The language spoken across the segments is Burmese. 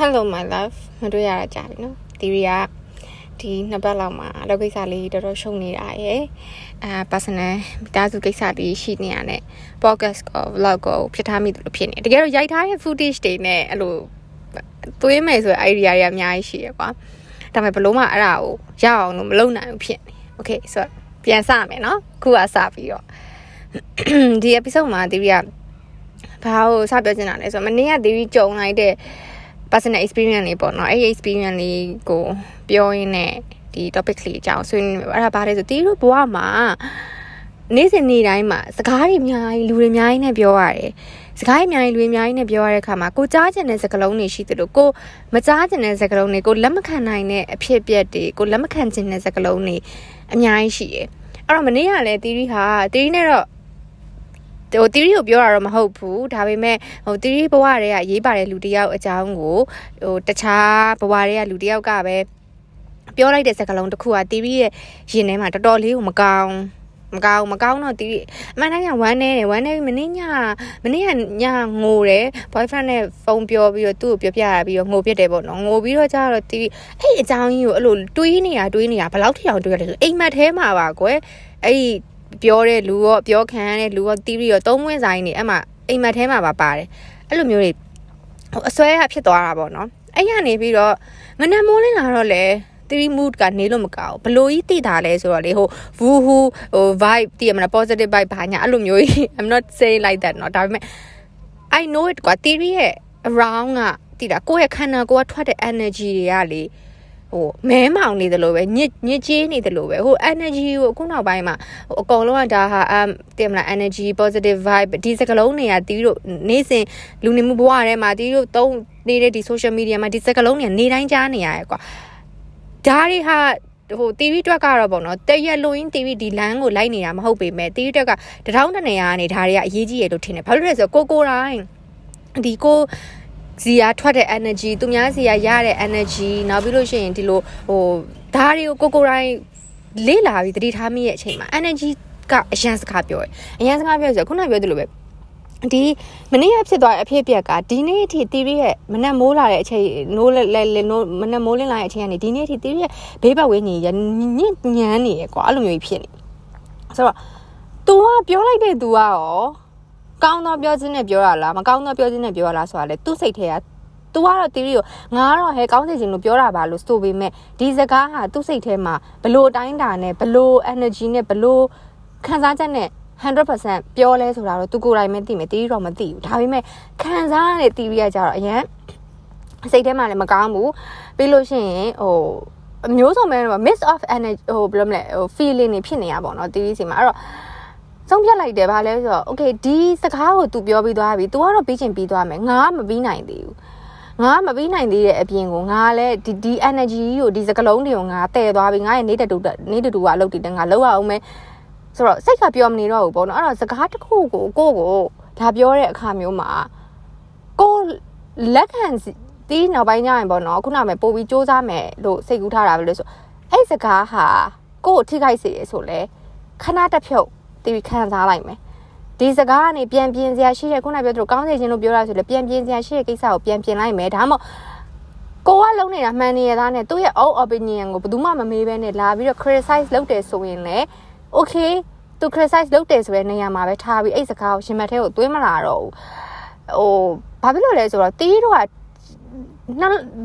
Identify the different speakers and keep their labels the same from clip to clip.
Speaker 1: Hello my love မတွေ့ရတာကြာပြီနော်ဒီရီကဒီနှစ်ပတ်လောက်မှာအလုပ်ကိစ္စလေးတော်တော်ရှုံနေတာရယ်အာ personal မိသားစုကိစ္စလေးရှိနေရတဲ့ podcast ကို vlog ကိုဖြစ်ထားမိတယ်လို့ဖြစ်နေတကယ်တော့ရိုက်ထားတဲ့ footage တွေနဲ့အဲ့လိုသွေးမယ်ဆိုတဲ့ idea တွေအများကြီးရှိရကွာဒါပေမဲ့ဘလို့မှအဲ့ဒါကိုရအောင်လို့မလုပ်နိုင်ဘူးဖြစ်နေ okay ဆိုတော့ပြန်စမယ်နော်ခုကစပြီးတော့ဒီ episode မှာဒီရီကဘာကိုစပြောချင်တာလဲဆိုတော့မနေ့ကဒီရီကြုံလိုက်တဲ့ personal experience လေးပေါ့နော်အဲ့ဒီ experience လေးကိုပြောရင်းနဲ့ဒီ topic လေးအကြောင်းဆွေးနွေးမယ်အဲ့ဒါဘာလဲဆိုတီးတို့ဘဝမှာနေ့စဉ်နေ့တိုင်းမှာစကားတွေအများကြီးလူတွေအများကြီးနဲ့ပြောရတယ်စကားအများကြီးလူအများကြီးနဲ့ပြောရတဲ့အခါမှာကိုကြားကျင်တဲ့စကားလုံးတွေရှိသလိုကိုမကြားကျင်တဲ့စကားလုံးတွေကိုလက်မခံနိုင်တဲ့အဖြစ်အပျက်တွေကိုလက်မခံကျင်တဲ့စကားလုံးတွေအများကြီးရှိတယ်အဲ့တော့မနေ့ကလည်းတီးရီဟာတီးရီနဲ့တော့ ဟိုတီရီကိုပြောတာတော့မဟုတ်ဘူးဒါပေမဲ့ဟိုတီရီဘဝတွေကရေးပါတဲ့လူတယောက်အကြောင်းကိုဟိုတခြားဘဝတွေကလူတယောက်ကပဲပြောလိုက်တဲ့စကားလုံးတစ်ခုကတီရီရဲ့ရင်ထဲမှာတော်တော်လေးကိုမကောင်းမကောင်းမကောင်းတော့တီးအမှန်တမ်းကဝမ်းနေတယ်ဝမ်းနေမင်းညမင်းကညငိုတယ် boyfriend နဲ့ဖုန်းပြောပြီးတော့သူ့ကိုပြောပြရပြီးတော့ငိုပြစ်တယ်ပေါ့နော်ငိုပြီးတော့ကျတော့တီးအဲ့အကြောင်းကြီးကိုအဲ့လိုတွေးနေတာတွေးနေတာဘယ်လောက်ထိအောင်တွေးရလဲဆိုအိမ်မက်ထဲမှာပါကွယ်အဲ့ ပြောတဲ့လူရောပြောခံရတဲ့လူရောတီးပြီးတော့သုံးဝင်းဆိုင်နေအဲ့မှာအိမ်မက်ထဲမှာပါပါတယ်အဲ့လိုမျိုးတွေဟိုအစွဲကဖြစ်သွားတာပေါ့နော်အဲ့ရနေပြီးတော့ငနမိုးလင်းလာတော့လေ3 mood ကနေလို့မကောက်ဘလို့ကြီးတည်တာလဲဆိုတော့လေဟို woo hoo ဟို vibe တည်ရမလား positive vibe ဘာညာအဲ့လိုမျိုးကြီး I'm not saying like that เนาะဒါပေမဲ့ I know it ကွာ theory ရဲ့ around ကတည်တာကိုယ့်ရဲ့ခန္ဓာကိုယ်ကထွက်တဲ့ energy တွေကလေ ဟိုမဲမောင်နေတယ်လို့ပဲညစ်ညစ်ကြေးနေတယ်လို့ပဲဟို energy ကိုအခုနောက်ပိုင်းမှာဟိုအကုန်လုံးကဒါဟာအမ်တင်မလား energy positive vibe ဒီစကလုံးတွေကတီးတို့နေ့စဉ်လူနေမှုဘဝထဲမှာတီးတို့သုံးနေတဲ့ဒီ social media မှာဒီစကလုံးတွေနေတိုင်းကြားနေရရဲကွာဒါတွေဟာဟို TV တွက်ကတော့ပေါ့နော်တရက်လိုရင်း TV ဒီလမ်းကိုလိုက်နေတာမဟုတ်ပေမဲ့ TV တွက်ကတထောင်းတနေရကနေဒါတွေကအရေးကြီးရလို့ထင်တယ်ဘာလို့လဲဆိုတော့ကိုကိုတိုင်းဒီကို စီယာထွက်တဲ့ energy သူများစီယာရတဲ့ energy နောက်ပြီးလို့ရှိရင်ဒီလိုဟိုဓာတ်တွေကိုကိုကိုတိုင်းလေးလာပြီးတတိထားမိရဲ့အချိန်မှာ energy ကအရန်စကားပြောတယ်အရန်စကားပြောဆိုခုနပြောသလိုပဲဒီမနေ့ကဖြစ်သွားတဲ့အဖြစ်အပျက်ကဒီနေ့အထိတီရီရဲ့မနက်မိုးလာတဲ့အချိန်နိုးလဲလဲနိုးမနက်မိုးလင်းလာတဲ့အချိန်ကနေဒီနေ့အထိတီရီရဲ့ဘေးဘက်ဝင်းကြီးညညံ့ညံနေရကွာအဲ့လိုမျိုးဖြစ်နေဆိုတော့ तू ကပြောလိုက်တဲ့ तू ကရော ကောင်းတော့ပြောခြင်းနဲ့ပြောရလားမကောင်းတော့ပြောခြင်းနဲ့ပြောရလားဆိုတာလေသူ့စိတ်ထဲက तू ကတော့တီရီကိုငါကတော့ဟဲကောင်းစေခြင်းလို့ပြောတာပါလို့ဆိုပေမဲ့ဒီစကားဟာသူ့စိတ်ထဲမှာဘလို့အတိုင်းတာနဲ့ဘလို့ energy နဲ့ဘလို့ခံစားချက်နဲ့100%ပြောလဲဆိုတာတော့သူကိုယ်တိုင်ပဲသိမယ်တီးတော့မသိဘူးဒါပေမဲ့ခံစားရတဲ့တီးရီကကြတော့အရင်စိတ်ထဲမှာလည်းမကောင်းဘူးပြီးလို့ရှိရင်ဟိုအမျိုးစုံပဲတော့ miss of energy ဟိုဘယ်လိုမလဲဟို feeling တွေဖြစ်နေရပါတော့တီးရီစီမှာအဲ့တော့ ဆုံးဖြတ်လိုက်တယ်ဗာလဲဆိုတော့ okay ဒီစကားကို तू ပြောပြီးသွားပြီ तू ကတော့ပြီးချင်ပြီးသွားမယ်ငါကမပြီးနိုင်သေးဘူးငါမပြီးနိုင်သေးတဲ့အပြင်ကိုငါလည်းဒီဒီ energy ကိုဒီစကလုံးတွေကိုငါတည်သွားပြီငါရဲ့နေတတူနေတတူကအလုပ်တွေတငါလောက်ရအောင်မယ်ဆိုတော့စိတ်ကပြောမနေတော့ဘူးပေါ့နော်အဲ့တော့စကားတစ်ခုကိုကိုကိုဒါပြောတဲ့အခါမျိုးမှာကိုလက်ခံတီးနောက်ပိုင်းညရင်ပေါ့နော်ခုနကမှပို့ပြီးစူးစမ်းမယ်လို့စိတ်ကူးထားတာပဲလို့ဆိုအဲ့စကားဟာကိုကိုထိခိုက်စေရဆိုလဲခဏတစ်ဖြုတ် တီးခံစားလိုက်မယ်ဒီစကားကနေပြန်ပြင်စရာရှိတဲ့ခုနပြောသလိုကောင်းစေခြင်းလို့ပြောရဆိုလဲပြန်ပြင်စရာရှိတဲ့ကိစ္စကိုပြန်ပြင်လိုက်မယ်ဒါမှမဟုတ်ကိုကလုံးနေတာမှန်နေရသားနဲ့သူ့ရဲ့ own opinion ကိုဘယ်သူမှမမေးဘဲနဲ့လာပြီးတော့ criticize လုပ်တယ်ဆိုရင်လည်း okay သူ criticize လုပ်တယ်ဆိုတဲ့နေရာမှာပဲထားပြီးအဲ့စကားကိုရှင်မက်ထဲကိုသွင်းမလာတော့ဘူးဟိုဘာဖြစ်လို့လဲဆိုတော့တီးတို့ကနောက်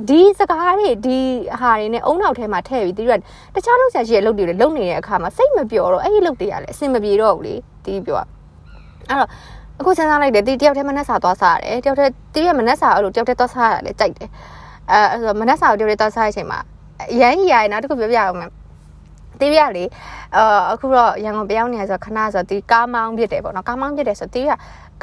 Speaker 1: ဒီစကားတွေဒီဟာတွေနဲ့အုံနောက်ထဲမှာထည့်ပြီးတီးတို့ကတခြားလောက်ဆရာရှိရဲ့အလုပ်တွေလည်းလုပ်နေတဲ့အခါမှာစိတ်မပျော်တော့အဲ့ဒီအလုပ်တွေကလည်းအဆင်မပြေတော့ဘူးလေတီးပြောအဲ့တော့အခုစဉ်းစားလိုက်တယ်တီးတယောက်တည်းမနှက်စာသွားစားရတယ်တယောက်တည်းတီးရဲ့မနှက်စာအဲ့လိုတယောက်တည်းသွားစားရတယ်ကြိုက်တယ်အဲအဲ့ဆိုမနှက်စာကိုတယောက်တည်းသွားစားတဲ့အချိန်မှာရမ်းကြီးရတယ်နောက်တစ်ခုပြောပြအောင်မယ် တေးရလေအာအခုတော့ရန်ကုန်ပြောင်းနေရဆိုခဏဆိုတီကားမောင်းဖြစ်တယ်ပေါ့နော်ကားမောင်းဖြစ်တယ်ဆိုတေးရ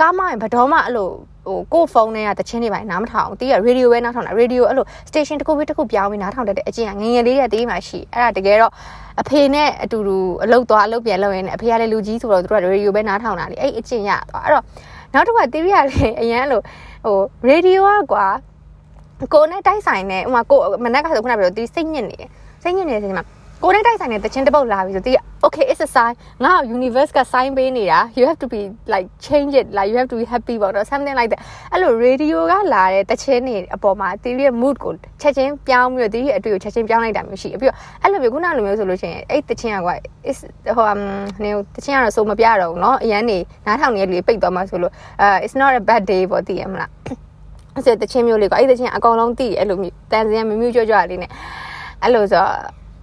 Speaker 1: ကားမောင်းရင်ဘတော်မှအဲ့လိုဟိုကို့ဖုန်းထဲကတချင်းတွေပိုင်းနားမထောင်တီးရရေဒီယိုပဲနားထောင်တာရေဒီယိုအဲ့လို station တစ်ခုပြီးတစ်ခုပြောင်းပြီးနားထောင်တတ်တဲ့အကျင့်ကငငယ်လေးကတေးမှရှိအဲ့ဒါတကယ်တော့အဖေနဲ့အတူတူအလုပ်သွားအလုပ်ပြန်လုပ်ရင်းနဲ့အဖေကလည်းလူကြီးဆိုတော့သူတို့ကရေဒီယိုပဲနားထောင်တာလေအဲ့အကျင့်ရသွားအဲ့တော့နောက်တစ်ခါတီးရလေအရန်လို့ဟိုရေဒီယိုကကွာကိုနဲ့တိုက်ဆိုင်နေဥမာကိုမနက်ကဆိုခုနပြောတီးစိတ်ညစ်နေတယ်စိတ်ညစ်နေတဲ့အချိန်မှာ ကိုနဲ့တိုက်ဆိုင်တဲ့တခြင်းတစ်ပုတ်လာပြီဆိုတီး okay it's a sign ငါ့ universe က sign ပေးနေတာ you have to be like change it like you have to be happy ပေါ့တော့ something like that အဲ့လို radio ကလာတဲ့တခြင်းတွေအပေါ်မှာတီးရဲ့ mood ကိုချက်ချင်းပြောင်းပြီးတော့တီးရဲ့အတွေ့ကိုချက်ချင်းပြောင်းလိုက်တာမျိုးရှိပြီးတော့အဲ့လိုမျိုးခုနလိုမျိုးဆိုလို့ရှိရင်အဲ့တခြင်းကကွာ is ဟိုအမ်နေတခြင်းကတော့စိုးမပြတော့ဘူးเนาะအရန်နေနားထောင်နေတဲ့လူတွေပိတ်သွားမှဆိုလို့အဲ it's not a bad day ပေါ့တည်ရမလားအဲ့ဒါတခြင်းမျိုးလေးကွာအဲ့တခြင်းအကောင်လုံးတည်အဲ့လိုမျိုးတန်စင်မြမျိုးကြွကြွလေးနဲ့အဲ့လိုဆို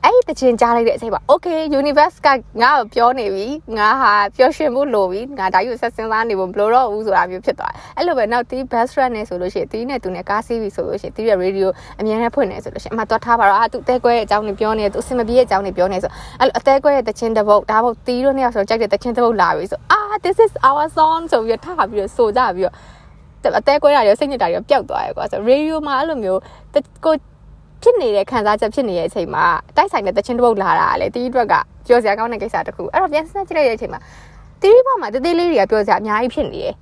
Speaker 1: အဲ့ဒီတခြင်းကြားလိုက်တဲ့အချိန်မှာ okay universe ကငါ့ကိုပြောနေပြီငါဟာပျော်ရွှင်ဖို့လိုပြီငါဒါယူဆက်စဉ်းစားနေဖို့မလိုတော့ဘူးဆိုတာမျိုးဖြစ်သွားတယ်အဲ့လိုပဲနောက်တီး best friend နဲ့ဆိုလို့ရှိရင်တီးနဲ့သူနဲ့ကားစီးပြီဆိုလို့ရှိရင်တီးရဲ့ radio အမြဲတမ်းဖွင့်နေဆိုလို့ရှိရင်အမှသွားထားပါတော့အာသူအသေးကွဲရဲ့အကြောင်းတွေပြောနေတယ်သူအစင်မပြေရဲ့အကြောင်းတွေပြောနေဆိုအဲ့လိုအသေးကွဲရဲ့တခြင်းတစ်ပုတ်ဒါမှမဟုတ်တီးတို့နှစ်ယောက်ဆိုကြိုက်တဲ့တခြင်းတစ်ပုတ်လာပြီဆိုအာ this is our song ဆိုပြီးထားပြီးတော့ဆိုကြပြီးတော့အသေးကွဲတာတွေစိတ်ညစ်တာတွေပျောက်သွားရယ်ကွာဆို radio မှာအဲ့လိုမျိုးကို ဖြစ်နေတဲ့ခံစားချက်ဖြစ်နေတဲ့အချိန်မှာတိုက်ဆိုင်တဲ့တခြင်းတစ်ပုတ်လာတာလေတီးအတွက်ကပြောစရာကောင်းတဲ့ကိစ္စတစ်ခုအဲ့တော့ပြန်စဉ်းစားကြည့်လိုက်တဲ့အချိန်မှာတီးဘွားမှာတသေးလေးတွေကပြောစရာအများကြီးဖြစ်နေတယ်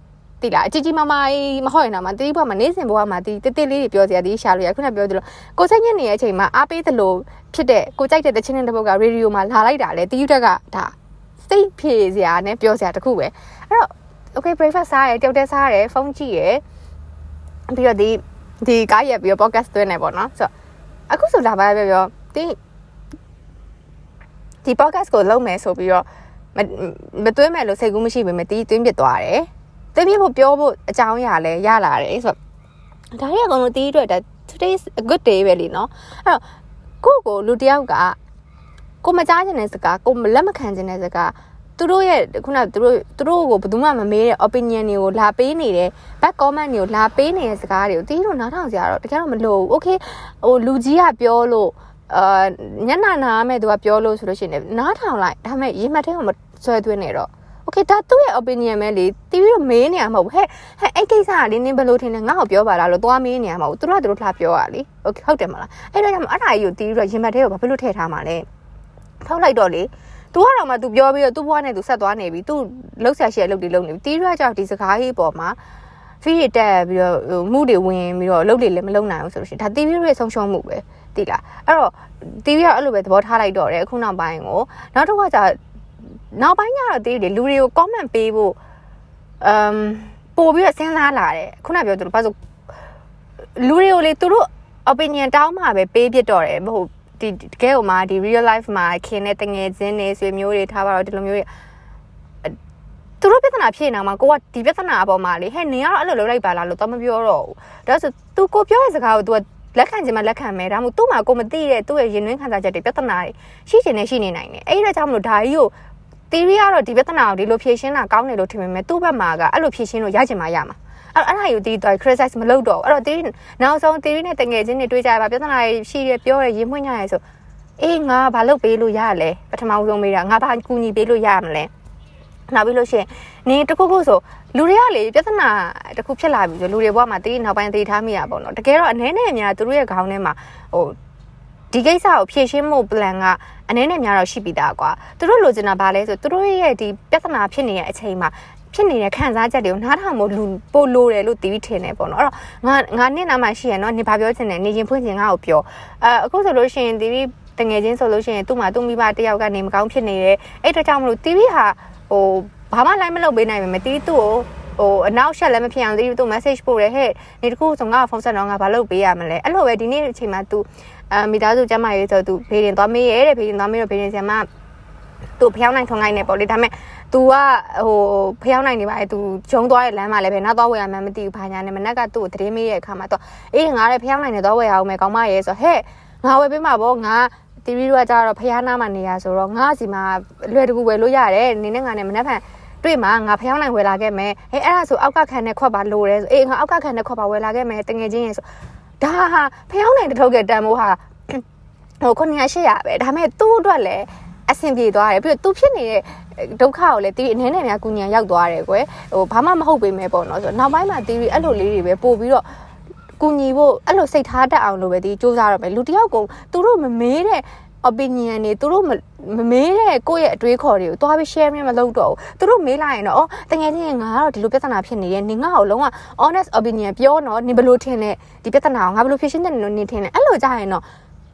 Speaker 1: တိလားအကြီးကြီးမမကြီးမဟုတ်ရင်တော့မတီးဘွားမှာနေစဉ်ဘွားမှာတီးတသေးလေးတွေပြောစရာတီးရှာလို့ရခုနပြောသလိုကိုစိတ်ညစ်နေတဲ့အချိန်မှာအားပေးသလိုဖြစ်တဲ့ကိုကြိုက်တဲ့တခြင်းတစ်ပုတ်ကရေဒီယိုမှာလာလိုက်တာလေတီးအတွက်ကဒါစိတ်ဖြေစရာနဲ့ပြောစရာတစ်ခုပဲအဲ့တော့ okay breakfast စားရဲတယောက်တည်းစားရဲဖုန်းကြည့်ရဲပြီးတော့ဒီဒီကားရက်ပြီးတော့ podcast သွင်းနေပေါ့နော်ဆိုတော့ အခုဆိုလာပါပဲပြောတင်းဒီ podcast ကိုလုပ်မယ်ဆိုပြီးတော့မမသွင်းမယ်လို့စိတ်ကူးမရှိပေမဲ့တီးသွင်းပြသွားတယ်။သွင်းပြဖို့ပြောဖို့အကြောင်းအရာလည်းရလာတယ်ဆိုတော့ဒါရီအကုန်လုံးတီးအတွက် today is a good day ပဲလीနော်။အဲ့တော့ကိုကိုလူတယောက်ကကိုမကြားခြင်းတဲ့စကားကိုမလက်မခံခြင်းတဲ့စကား သူတို့ရဲ့ခုနသူတို့သူတို့ကိုဘယ်သူမှမမေးတဲ့ opinion တွေကိုလာပေးနေတယ် back comment တွေကိုလာပေးနေတဲ့စကားတွေကိုတီးတို့နားထောင်ကြရတော့တကယ်တော့မလို့ okay ဟိုလူကြီးကပြောလို့အာညနာနာမဲ့သူကပြောလို့ဆိုလို့ရှိရင်နားထောင်လိုက်ဒါပေမဲ့ရေမှတ်ထဲမှာဆွဲသွင်းနေတော့ okay ဒါသူ့ရဲ့ opinion ပဲလေတီးပြီးတော့မေးနေရမှာမဟုတ်ဘူးဟဲ့ဟဲ့အဲ့ကိစ္စကလေနင်းဘယ်လိုထင်လဲငါ့ကိုပြောပါလားလို့သွားမေးနေရမှာမဟုတ်သူတို့ကသူတို့လှပြောရလေ okay ဟုတ်တယ်မလားအဲ့တော့အဲ့ဒါကြီးကိုတီးပြီးတော့ရေမှတ်ထဲကိုဘာဖြစ်လို့ထည့်ထားမှာလဲထောက်လိုက်တော့လေ तू ကတော့မှ तू ပြောပြီးတော့ तू ဘွားနဲ့ तू ဆက်သွားနေပြီ तू လှုပ်ရှားရှိရလှုပ်တွေလှုပ်နေပြီတီးရကြောက်ဒီစကားကြီးပေါ်မှာဖီးရတက်ပြီးတော့မှုတွေဝင်ပြီးတော့လှုပ်တွေလည်းမလှုပ်နိုင်ဘူးဆိုလို့ရှိရင်ဒါတီးပြီးရဲ့ဆုံးရှုံးမှုပဲတိလားအဲ့တော့တီးပြီးကအဲ့လိုပဲသဘောထားလိုက်တော့တယ်အခုနောက်ပိုင်းကိုနောက်တစ်ခါကျနောက်ပိုင်းကျတော့တီးတယ်လူတွေကို comment ပေးဖို့အမ်ပို့ပြီးတော့စဉ်းစားလာတယ်ခုနပြောသူတို့ဘာလို့လူတွေကိုလေသူတို့ opinion တောင်းမှပဲပေးပြတော့တယ်မဟုတ် ဒီတကယ်ဟိုမှာဒီ real life မှာခင်တဲ့တငယ်ချင်းတွေဆွေမျိုးတွေထားပါတော့ဒီလိုမျိုးတွေသူတို့ပြဿနာဖြစ်နေတာမှာကိုကဒီပြဿနာအပေါ်မှာလေဟဲ့နင်ကတော့အဲ့လိုလုပ်လိုက်ပါလားလို့တော့မပြောတော့ဘူးဒါဆို तू ကိုပြောတဲ့စကားကို तू ကလက်ခံခြင်းမလက်ခံမဲဒါမှမဟုတ်သူ့မှာကိုမသိတဲ့သူ့ရဲ့ရင်သွင်းခံစားချက်တွေပြဿနာတွေရှိချင်နေရှိနေနိုင်တယ်အဲ့ဒါကြောင့်မလို့ဒါကြီးကို theory ကတော့ဒီပြဿနာကိုဒီလိုဖြေရှင်းတာကောင်းတယ်လို့ထင်ပေမဲ့သူ့ဘက်မှာကအဲ့လိုဖြေရှင်းလို့ရချင်မှရမှာ အဲ့အဲ့ဒါယူတီးတော့ criticize မလုပ်တော့အဲ့တော့ theory နောက်ဆုံး theory နဲ့တငယ်ချင်းတွေတွေးကြရပါပြဿနာတွေရှိရပြောရရင်မှွင့်ကြရဆိုအေးငါဘာလုပ်ပေးလို့ရလဲပထမဆုံးမေးတာငါဘာကူညီပေးလို့ရမလဲနောက်ပြီးလို့ရှိရင်နေတခုခုဆိုလူတွေကလေပြဿနာတခုဖြစ်လာပြီဆိုလူတွေဘဝမှာတီးနောက်ပိုင်းတီးထားမိရပါတော့တကယ်တော့အနေနဲ့အများသူတို့ရဲ့ခေါင်းထဲမှာဟိုဒီကိစ္စကိုဖြည့်ရှင်းမှု plan ကအနေနဲ့များတော့ရှိပြီးသားကွာသူတို့လိုချင်တာဘာလဲဆိုသူတို့ရဲ့ဒီပြဿနာဖြစ်နေတဲ့အချိန်မှာ ဖြစ်နေတဲ့ခံစားချက်တွေကိုနားထောင်ဖို့လူပို့လို့တယ်လို့တီးပြီးထင်တယ်ပေါ့နော်အဲ့တော့ငါငါနှစ်နာမှရှိရနော်နေဘာပြောချင်တယ်နေရင်ဖွင့်ချင်ငါ့ကိုပြောအဲအခုဆိုလို့ရှိရင်တီးပြီးတငယ်ချင်းဆိုလို့ရှိရင်သူ့မှာသူ့မိဘတယောက်ကနေမကောင်းဖြစ်နေတယ်အဲ့တော့ကြောင့်မလို့တီးပြီးဟာဟိုဘာမှလိုက်မလုပ်ပေးနိုင်ပေမဲ့တီးသူ့ကိုဟိုအနောက်ရှက်လည်းမဖြစ်အောင်တီးသူ့ message ပို့တယ်ဟဲ့နေတခုဆိုငါ့ဖုန်းဆက်တော့ငါဘာလုပ်ပေးရမလဲအဲ့လိုပဲဒီနေ့အချိန်မှာ तू အမိသားစုကျမရေးဆို तू ဖေးရင်သွားမေးရဲတဲ့ဖေးရင်သွားမေးတော့ဖေးရင်ဆရာမ သူဖျောင်းနိုင်ထုံနိုင်နေပေါ့လေဒါပေမဲ့ तू ကဟိုဖျောင်းနိုင်နေပါလေ तू ဂျုံသွားတဲ့လမ်းမှာလည်းပဲနောက်သွားဝယ်ရမှန်းမသိဘူးဘာညာနဲ့မနက်ကသူ့ကိုသတင်းမေးရဲ့အခါမှာတော့အေးငါလည်းဖျောင်းနိုင်နေသွားဝယ်ရအောင်မယ်ကောင်းမရဲဆိုဟဲ့ငါဝယ်ပေးမှာပေါ့ငါတီဗီတို့ကကြတော့ဖျားနာမှာနေရဆိုတော့ငါစီမှာလွယ်တကူဝယ်လို့ရတယ်နင်းနဲ့ငါနဲ့မနှက်ဖန်တွေ့မှာငါဖျောင်းနိုင်ဝယ်လာခဲ့မယ်ဟဲ့အဲ့ဒါဆိုအောက်ကခံနဲ့ခွက်ပါလိုတယ်ဆိုအေးငါအောက်ကခံနဲ့ခွက်ပါဝယ်လာခဲ့မယ်တငယ်ချင်းရဲ့ဆိုဒါဟာဖျောင်းနိုင်တထုတ်တဲ့တန်မိုးဟာဟို900 800ပဲဒါပေမဲ့သူ့အတွက်လည်းအ ဆင်ပြေသွားတယ်ပြီးတော့သူဖြစ်နေတဲ့ဒုက္ခကိုလည်းတီးအနေနဲ့များကုညာရောက်သွားတယ်ကွယ်ဟိုဘာမှမဟုတ်ပေမဲ့ပေါ့နော်ဆိုတော့နောက်ပိုင်းမှာတီးပြီးအဲ့လိုလေးတွေပဲပို့ပြီးတော့ကူညီဖို့အဲ့လိုစိတ်ထားတတ်အောင်လို့ပဲဒီစူးစမ်းရမယ်လူတယောက်ကိုသူတို့မမေးတဲ့ opinion တွေသူတို့မမေးတဲ့ကိုယ့်ရဲ့အတွေးခေါ်တွေကိုတွားပြီး share မလုပ်တော့ဘူးသူတို့မေးလိုက်ရင်တော့တကယ်ချင်းငါကတော့ဒီလိုပြဿနာဖြစ်နေရဲ့နင်ငါ့ကိုလုံးဝ honest opinion ပြောတော့နင်ဘယ်လိုထင်လဲဒီပြဿနာကိုငါဘယ်လိုဖြေရှင်းတဲ့လို့နင်ထင်လဲအဲ့လိုကြရင်တော့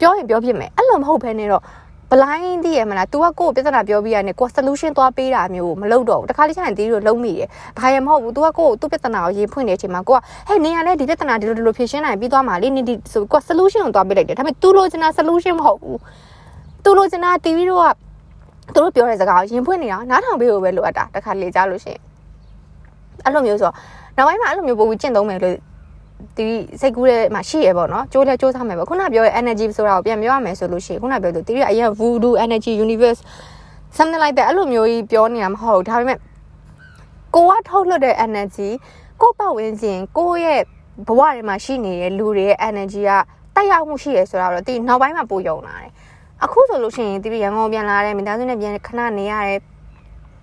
Speaker 1: ပြောရင်ပြောဖြစ်မယ်အဲ့လိုမဟုတ်ဘဲနဲ့တော့ blind သိရမလား तू ကကိုယ်ပြဿနာပြောပြီးရတယ်ကို solution သွားပေးတာမျိုးမလုပ်တော့ဘူးတခါလေးကျရင်တီးတို့လုံးမိတယ်ဘာရမဟုတ်ဘူး तू ကကိုယ်သူ့ပြဿနာကိုရင်ဖွင့်နေတဲ့အချိန်မှာကိုကဟဲ့နေရလဲဒီပြဿနာဒီလိုဒီလိုဖြေရှင်းနိုင်ပြီးသွားမှာလေနေဒီဆိုကို solution ကိုသွားပေးလိုက်တယ်ဒါပေမဲ့ तू လိုချင်တာ solution မဟုတ်ဘူး तू လိုချင်တာတီးတို့ကသူတို့ပြောတဲ့စကားကိုရင်ဖွင့်နေတာနားထောင်ပေးဖို့ပဲလိုအပ်တာတခါလေကြားလို့ရှိရင်အဲ့လိုမျိုးဆိုနောက်ပိုင်းမှာအဲ့လိုမျိုးပုံပြီးကျင့်သုံးမယ်လို့ ဒီစိတ်ကူးတဲ့မှာရှိရပေါ့နော်ကြိုးလဲကြိုးစားမယ်ပေါ့ခုနပြောတဲ့ energy ဆိုတာကိုပြန်ပြောရမယ်ဆိုလို့ရှိရင်ခုနပြောသူတီးရအရင် voodoo energy universe something like that အဲ့လိုမျိုးကြီးပြောနေတာမဟုတ်ဒါပေမဲ့ကိုကထုတ်လွှတ်တဲ့ energy ကိုပတ်ဝန်းကျင်ကိုရဲ့ဘဝထဲမှာရှိနေတဲ့လူတွေရဲ့ energy ကတက်ရောက်မှုရှိရဆိုတာတော့ဒီနောက်ပိုင်းမှာပိုယုံလာတယ်အခုဆိုလို့ရှိရင်တီးရန်ကုန်ပြန်လာတယ်မိသားစုနဲ့ပြန်ခဏနေရတယ်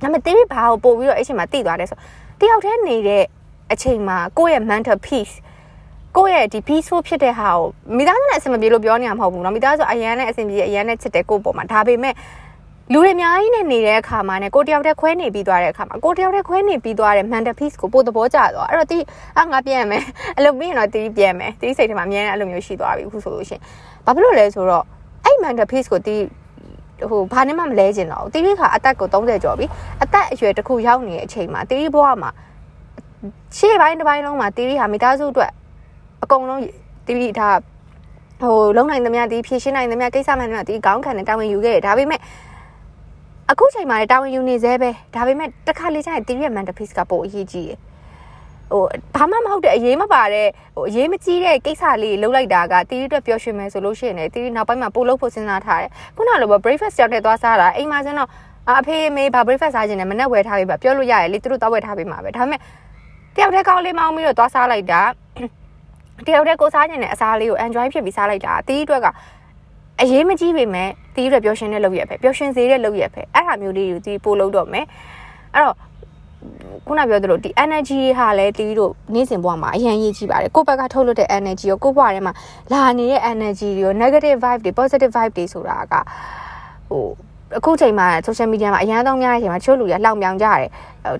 Speaker 1: ဒါပေမဲ့တီးဘာကိုပို့ပြီးတော့အဲ့ချိန်မှာတည်သွားတယ်ဆိုတယောက်တည်းနေတဲ့အချိန်မှာကိုယ့်ရဲ့ mental peace ကိုယ့်ရဲ့ဒီ peaceful ဖြစ်တဲ့ဟာကိုမိသားစုနဲ့အဆင်မပြေလို့ပြောနေမှာမဟုတ်ဘူးเนาะမိသားစုအရန်နဲ့အဆင်ပြေအရန်နဲ့ချစ်တယ်ကိုယ့်ပေါ်မှာဒါပေမဲ့လူတွေအများကြီးနဲ့နေတဲ့အခါမှာねကိုတယောက်တည်းခွဲနေပြီးသွားတဲ့အခါမှာကိုတယောက်တည်းခွဲနေပြီးသွားတဲ့ mental peace ကိုပို့သဘောကျသွားအဲ့တော့ဒီအငါပြန်မယ်အဲ့လိုပြီးရင်တော့တီးပြန်မယ်တီးစိတ်ထဲမှာအများနဲ့အဲ့လိုမျိုးရှိသွားပြီအခုဆိုလို့ရှင်ဘာဖြစ်လို့လဲဆိုတော့အဲ့ mental peace ကိုတီးဟိုဘာနဲ့မှမလဲကျင်တော့တီးခါအသက်ကို30ကျော်ပြီအသက်အရွယ်တစ်ခုရောက်နေတဲ့အချိန်မှာတီးဘဝမှာရှေ့ပိုင်းတစ်ပိုင်းလုံးမှာတီးဟာမိသားစုအတွက် အကုန်လုံးတီးဒါဟိုလုံးနိုင်သမျှတီးဖြည့်ရှင်းနိုင်သမျှကိစ္စမှန်သမျှတီးခေါင်းခံတဲ့တာဝန်ယူခဲ့တယ်ဒါပေမဲ့အခုချိန်မှာတာဝန်ယူနေသေးပဲဒါပေမဲ့တစ်ခါလေကျရင်တီးရဲ့ mental peace ကပိုအရေးကြီးတယ်ဟိုဘာမှမဟုတ်တဲ့အရေးမပါတဲ့ဟိုအရေးမကြီးတဲ့ကိစ္စလေးလှုပ်လိုက်တာကတီးအတွက်ပျော်ရွှင်မယ်ဆိုလို့ရှိရင်လည်းတီးနောက်ပိုင်းမှာပို့လို့ဖို့စဉ်းစားထားတယ်ခုနလိုပဲ breakfast ကြောက်တဲ့သွားစားတာအိမ်မှာကျတော့အဖေမေဘာ breakfast စားခြင်းနဲ့မနဲ့ဝယ်ထားပေးပါပြောလို့ရတယ်လေသူတို့တောက်ဝယ်ထားပေးမှာပဲဒါပေမဲ့တယောက်တည်းကောင်းလေးမောင်းပြီးတော့သွားစားလိုက်တာ တယောက်တည်းကိုစားခြင်းနဲ့အစားလေးကို enjoy ဖြစ်ပြီးစားလိုက်တာတီးအတွက်ကအရေးမကြီးပေမဲ့တီးအတွက်ပျော်ရွှင်တဲ့လုပ်ရပဲပျော်ရွှင်စေတဲ့လုပ်ရပဲအဲ့ဒါမျိုးလေးကိုတီးပို့လို့တော့မယ်အဲ့တော့ခုနပြောသလိုဒီ energy ဟာလည်းတီးတို့နေ့စဉ်ဘဝမှာအရင်ရေးကြည့်ပါတယ်ကိုယ့်ဘက်ကထုတ်လွှတ်တဲ့ energy ကိုကိုယ့်ဘဝထဲမှာလာနေတဲ့ energy တွေကို negative vibe တွေ positive vibe တွေဆိုတာကဟို အခုချိန်မှာ social media မှာအရန်တော့များတဲ့အချိန်မှာချို့လူရလှောင်ပြောင်ကြတယ်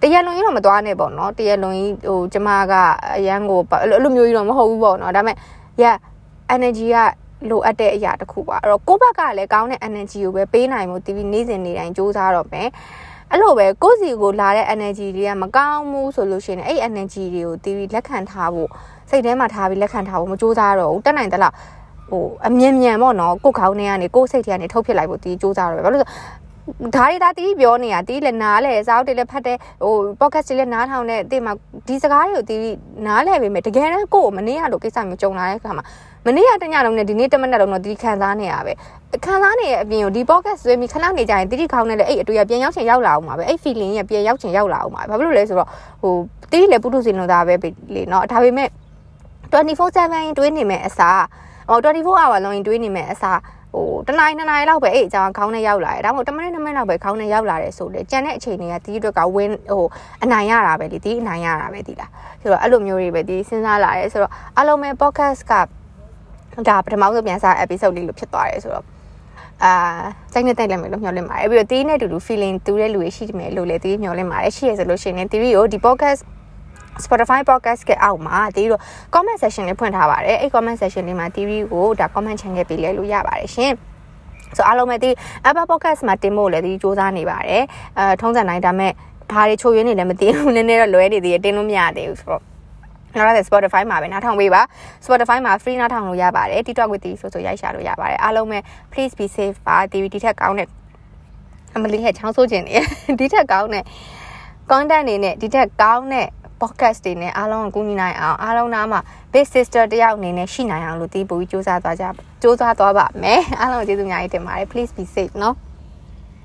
Speaker 1: တရက်လုံးကြီးတော့မသွားနဲ့ပေါ့နော်တရက်လုံးကြီးဟိုကျမကအရန်ကိုအဲ့လိုမျိုးကြီးတော့မဟုတ်ဘူးပေါ့နော်ဒါပေမဲ့ yeah energy ကလိုအပ်တဲ့အရာတစ်ခုပါအဲ့တော့ကိုယ့်ဘက်ကလည်းကောင်းတဲ့ energy ကိုပဲပေးနိုင်မှု TV နေ့စဉ်နေ့တိုင်းစူးစမ်းတော့မယ်အဲ့လိုပဲကိုယ့်စီကိုလာတဲ့ energy တွေကမကောင်းဘူးဆိုလို့ရှိရင်အဲ့ energy တွေကို TV လက်ခံထားဖို့စိတ်ထဲမှာထားပြီးလက်ခံထားဖို့မစူးစမ်းတော့ဘူးတက်နိုင်သလား ဟိုအမြင်မြန်ပေါ့နော်ကိုခေါင်းထဲကနေကိုစိတ်ထဲကနေထုတ်ဖြစ်လိုက်ဖို့တီးစူးစမ်းတော့ပဲဘာလို့လဲဒါရီဒါတီးပြောနေတာတီးလည်းနားလဲစာအုပ်တွေလည်းဖတ်တယ်ဟို podcast တွေလည်းနားထောင်တဲ့အတိမှာဒီစကားတွေကိုတီးနားလဲပေမဲ့တကယ်တမ်းကို့ကိုမနေ့ကလိုကိစ္စမျိုးကြုံလာတဲ့အခါမှာမနေ့ကတညလုံးနဲ့ဒီနေ့တမနက်လုံးတော့တီးခံစားနေရပဲခံစားနေရဲ့အပြင်ကိုဒီ podcast ဆွဲပြီးခဏနေကြရင်တီးခေါင်းနဲ့လည်းအဲ့အတွေ့အပြန်ရောက်ချင်ရောက်လာအောင်ပါပဲအဲ့ feeling ရဲ့ပြန်ရောက်ချင်ရောက်လာအောင်ပါဘာဖြစ်လို့လဲဆိုတော့ဟိုတီးလည်းပုထုဇဉ်လို့သားပဲလေနော်ဒါပေမဲ့24/7တွင်းနေမဲ့အစား ဟို24 hour လုံးရင်တွေးနေမယ်အစားဟိုတနိုင်နှစ်နိုင်လောက်ပဲအဲ့အကြောင်းခေါင်းနဲ့ရောက်လာတယ်ဒါမှမဟုတ်10မိနစ်2မိနစ်လောက်ပဲခေါင်းနဲ့ရောက်လာတယ်ဆိုလေကြံတဲ့အချိန်တွေကဒီအတွက်ကဝင်းဟိုအနိုင်ရတာပဲလေဒီအနိုင်ရတာပဲဒီလားဆိုတော့အဲ့လိုမျိုးတွေပဲဒီစဉ်းစားလာတယ်ဆိုတော့အလုံးမဲ့ podcast ကဒါပထမဆုံးပြန်စား episode လေးလို့ဖြစ်သွားတယ်ဆိုတော့အာစိတ်နဲ့တိုက်လိုက်မယ်လို့မျှော်လင့်ပါတယ်ပြီးတော့တီးနဲ့တူတူ feeling တူတဲ့လူတွေရှိတယ်လို့လည်းတီးမျှော်လင့်ပါတယ်ရှိရဆိုလို့ရှိရင်တီးကိုဒီ podcast Spotify podcast ကအောက်မှာတီးတို့ comment section လေးဖွင့်ထားပါတယ်အဲ့ comment section လေးမှာ TV ကိုဒါ comment ချန်ခဲ့ပေးလဲလို့ရပါတယ်ရှင်ဆိုအားလုံးပဲဒီ Apple Podcast မှာတင်ဖို့လည်းဒီစူးစမ်းနေပါတယ်အဲထုံးစံတိုင်းဒါမဲ့ဘာတွေချိုးရင်းနေလဲမသိဘူးနည်းနည်းတော့လွဲနေသေးတယ်တင်လို့မရသေးဘူးဆိုတော့နောက်တော့ Spotify မှာပဲနားထောင်ပေးပါ Spotify မှာ free နားထောင်လို့ရပါတယ် TikTok with ဆိုဆိုရိုက်ရှာလို့ရပါတယ်အားလုံးပဲ please be safe ပါ TV ဒီထက်ကောင်းတဲ့အမလီဟဲ့ချောင်းဆိုးခြင်းနေဒီထက်ကောင်းတဲ့ content တွေနဲ့ဒီထက်ကောင်းတဲ့ podcast တွေနဲ့အားလုံးကိုကူညီနိုင်အောင်အားလုံးနားမှာ big sister တယောက်အနေနဲ့ရှိနိုင်အောင်လို့ဒီပူကြီးစူးစမ်းသွားကြစူးစမ်းသွားပါမယ်အားလုံးကျေးဇူးအများကြီးတင်ပါတယ် please be safe နော်